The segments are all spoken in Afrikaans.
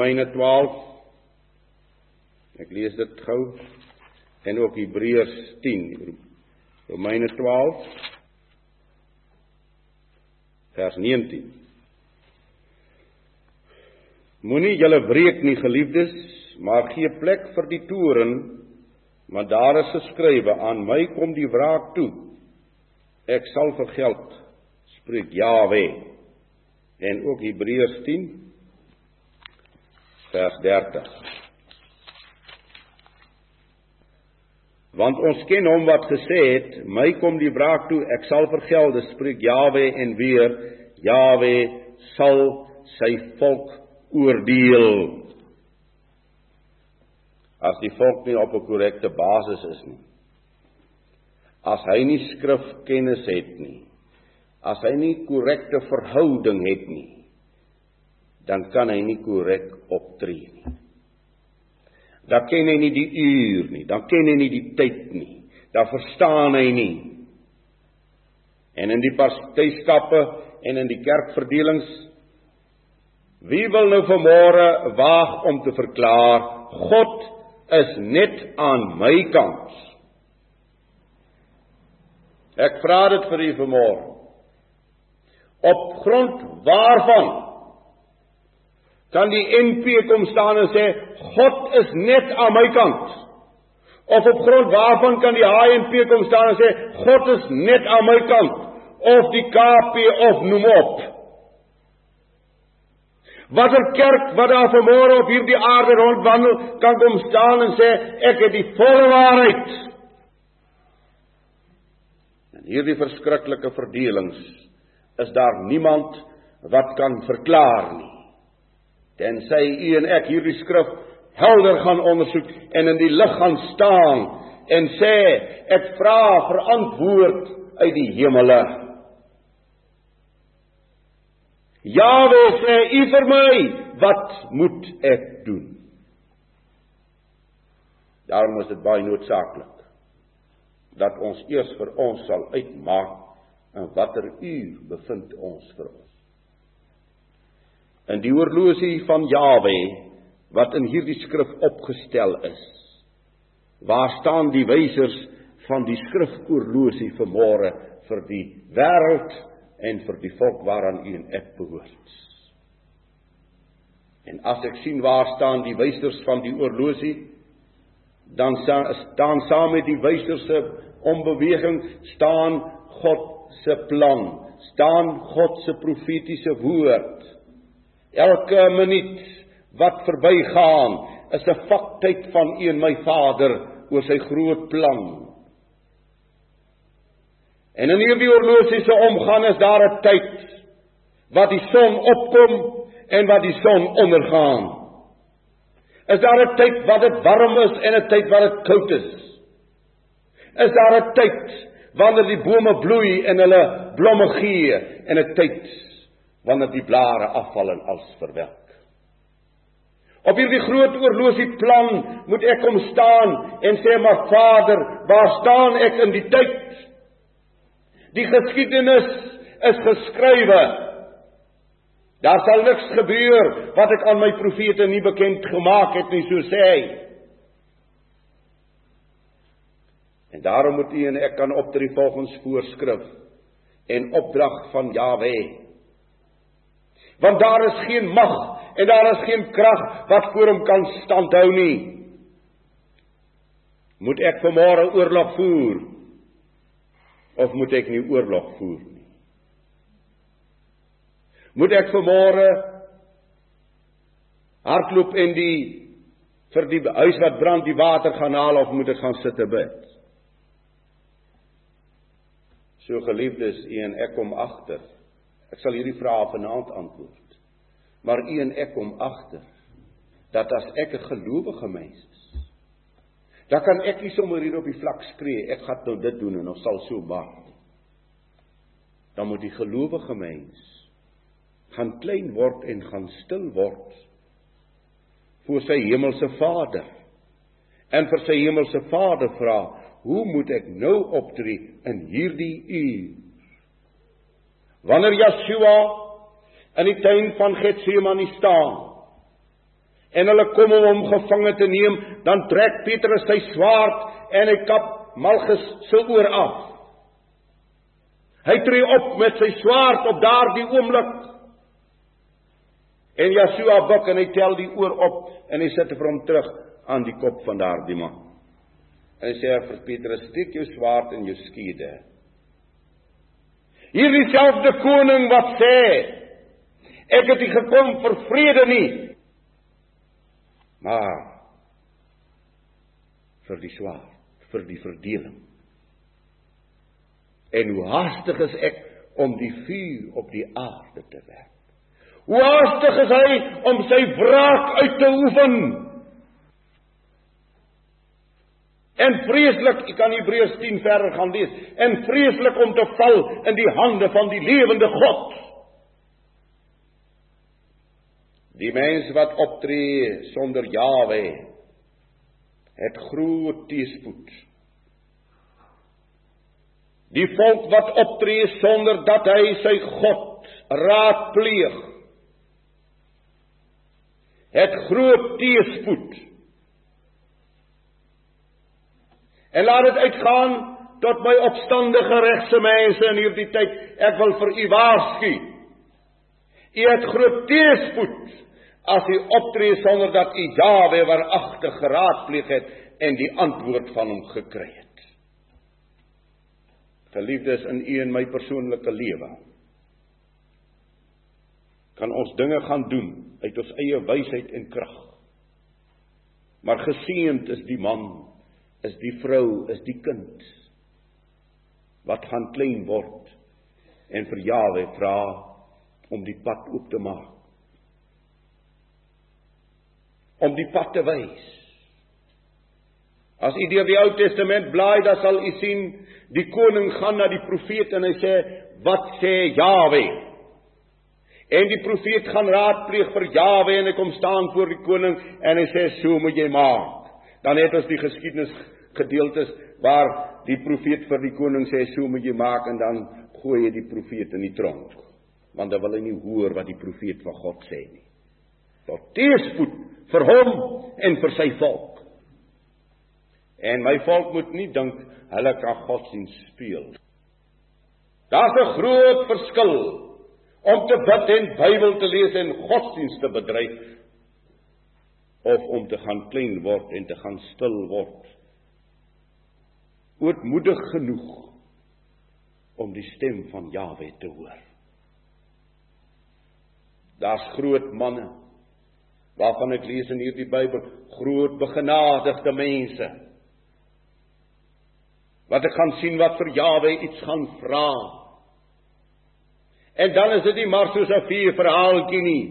Romeine 12. Ek lees dit gou. En ook Hebreërs 10. Romeine 12 vers 19. Moenie julle breek nie geliefdes, maar gee plek vir die toren, want daar is geskrywe aan my kom die wraak toe. Ek sal vergeld, spreek Jawe. En ook Hebreërs 10 vers 30. Want ons ken hom wat gesê het, my kom die wraak toe, ek sal vergelde, spreek Jawe en weer Jawe sal sy volk oordeel. As die volk nie op 'n korrekte basis is nie. As hy nie skrifkennis het nie. As hy nie korrekte verhouding het nie, dan kan hy nie korrek optree nie. Dan ken hy nie die uur nie, dan ken hy nie die tyd nie. Dan verstaan hy nie. En in die partyskappe en in die kerkverdelings wie wil nou vanmôre waag om te verklaar God is net aan my kant. Ek vra dit vir u vanmôre. Op grond waarvan kan die NP kom staan en sê God is net aan my kant? Of op grond waarvan kan die HNP kom staan en sê God is net aan my kant? Of die KP of noem op. Watter kerk wat daar vanmôre op hierdie aarde rondwandel kan kom staan en sê ek het die volle waarheid? En hierdie verskriklike verdelings is daar niemand wat kan verklaar nie tensy u en ek hierdie skrif helder gaan ondersoek en in die lig gaan staan en sê ek vra vir antwoord uit die hemele. Jawe sê u vir my, wat moet ek doen? Daarom is dit baie noodsaaklik dat ons eers vir ons sal uitmaak in watter uur bevind ons vir ons in die horlosie van Jawe wat in hierdie skrif opgestel is. Waar staan die wysers van die skrifoorlosie vir môre vir die wêreld en vir die volk waaraan u en ek behoort? En as ek sien waar staan die wysers van die oorlosie, dan staan saam met die wysers se onbeweging staan God se plan, staan God se profetiese woord Elke minuut wat verbygaan is 'n faktyd van U en my Vader oor sy groot plan. En in hierdie horlosie se omgang is daar 'n tyd wat die son opkom en wat die son ondergaan. Is daar 'n tyd wat dit warm is en 'n tyd wat dit koud is? Is daar 'n tyd wanneer die bome bloei en hulle blomme gee en 'n tyd wanneer die blare afval en als verwelk. Op hierdie groot oorlosie plan moet ek kom staan en sê maar Vader, waar staan ek in die tyd? Die geskiedenis is geskrywe. Daar sal niks gebeur wat ek aan my profete nie bekend gemaak het nie, so sê hy. En daarom moet u en ek kan optree volgens voorskrif en opdrag van Jahweh want daar is geen mag en daar is geen krag wat voor hom kan standhou nie. Moet ek vanmôre oorlog voer of moet ek nie oorlog voer nie? Moet ek vanmôre hardloop en die vir die huis wat brand die water gaan haal of moet ek gaan sit en bid? So geliefdes, u en ek kom agter Ek sal hierdie vrae vanaand antwoord. Maar u en ek kom agter dat as ek 'n gelowige mens is, dan kan ek nie sommer hier op die vlak skree, ek gaan nou dit doen en ons sal so maak nie. Dan moet die gelowige mens gaan klein word en gaan stil word voor sy hemelse Vader. En vir sy hemelse Vader vra, hoe moet ek nou optree in hierdie uur? Wanneer Yeshua in die tuin van Getsemane staan en hulle kom om hom gevange te neem, dan trek Petrus sy swaard en hy kap Malchus se oor af. Hy tree op met sy swaard op daardie oomblik. En Yeshua buig en hy tel die oor op en hy sit vir hom terug aan die kop van daardie man. En hy sê vir Petrus: "Steek jou swaard in jou skiede." Hierdie selfde koning wat sê: "Ek het nie gekom vir vrede nie, maar vir die swaard, vir die verdeling." En hoe haastig is ek om die vuur op die aarde te werp. Hoe haastig is hy om sy wraak uit te oefen. En vreeslik, ek kan Hebreërs 10 verder gaan lees, en vreeslik om te val in die hande van die lewende God. Die mens wat optree sonder Jawe het groot teëspoed. Die volk wat optree sonder dat hy sy God raadpleeg het groot teëspoed. En laat dit uitgaan tot my opstandige regse mense in hierdie tyd. Ek wil vir u waarsku. U het groot teëspoed as u optree sonder dat u Jawe waaragtig geraadpleeg het en die antwoord van hom gekry het. Geliefdes in u en my persoonlike lewe kan ons dinge gaan doen uit ons eie wysheid en krag. Maar geseënd is die man, is die vrou, is die kind wat gaan klein word en vir Jawe vra om die pad oop te maak. Om die pad te wys. As u deur die Ou Testament blaai, dan sal u sien die koning gaan na die profeet en hy sê, "Wat sê Jawe?" En die profeet gaan raadpleeg vir Jawe en hy kom staan voor die koning en hy sê so moet jy maak. Dan het ons die geskiedenis gedeeltes waar die profeet vir die koning sê so moet jy maak en dan gooi hy die profeet in die tronk. Want dan wil hy nie hoor wat die profeet van God sê nie. Tot teespoed vir hom en vir sy volk. En my volk moet nie dink hulle kan God sien speel. Daar's 'n groot verskil om te bid en Bybel te lees en godsdienst te bedryf of om te gaan klein word en te gaan stil word. Ootmoedig genoeg om die stem van Jawe te hoor. Daar's groot manne waarvan ek lees in hierdie Bybel groot begenadigde mense wat ek gaan sien wat vir Jawe iets gaan vra. En dan is dit nie maar soos 'n vier verhaaltjie nie.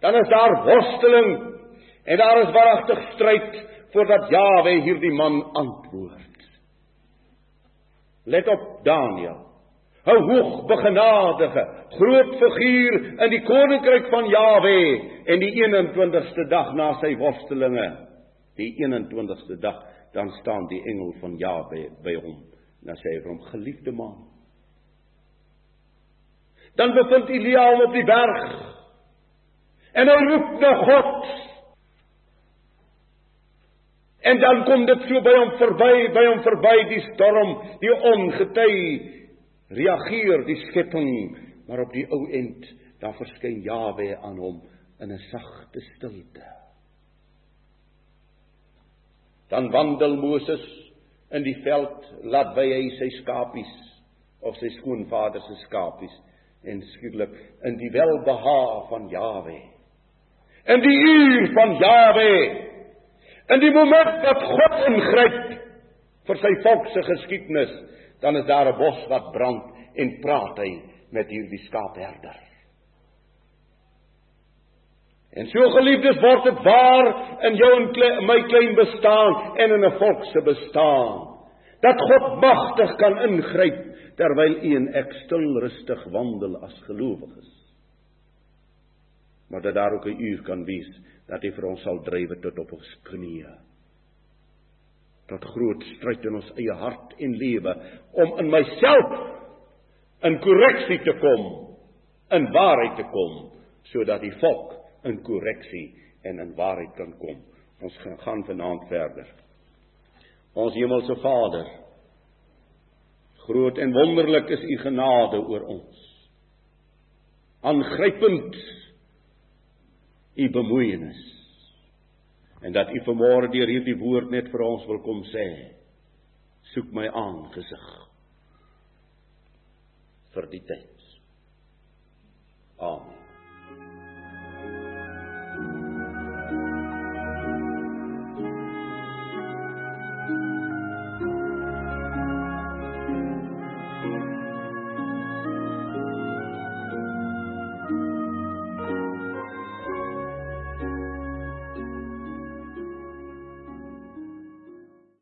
Dan is daar worsteling en daar is waaragtig stryd voordat Jawe hierdie man antwoord. Let op Daniël. 'n Hoogbegenadige, groot figuur in die koninkryk van Jawe en die 21ste dag na sy worstelinge, die 21ste dag, dan staan die engel van Jawe by hom. Dan sê hy vir hom: "Geliefde man, Dan bevind Elia hom op die berg. En hy roep na God. En dan kom dit so by hom verby, by hom verby die storm, die ongety reageer die skepping, maar op die ou end daar verskyn Jawe aan hom in 'n sagte stilte. Dan wandel Moses in die veld, laat by hy sy skapies of sy skoonvader se skapies en skielik in die welbeha van Jawe. In die uur van Jawe. In die oomblik wat God ingryp vir sy volk se geskiedenis, dan is daar 'n bos wat brand en praat hy met hierdie skaapherder. En so geliefdes word dit waar in jou en klein, my klein bestaan en in 'n volk se bestaan dat God magtig kan ingryp terwyl u en ek stil rustig wandel as gelowiges. Maar dat daar ook 'n uur kan wees dat hy vir ons sal drywe tot op ons knieë. Tot groot stryd in ons eie hart en lewe om in myself in korreksie te kom, in waarheid te kom, sodat die volk in korreksie en in waarheid kan kom. Ons gaan vanaand verder. Ons hemelse Vader, groot en wonderlik is u genade oor ons. Aangrypend u bemoeienis. En dat u vanmôre deur hierdie woord net vir ons wil kom sê. Soek my aangesig vir die tyd. Amen.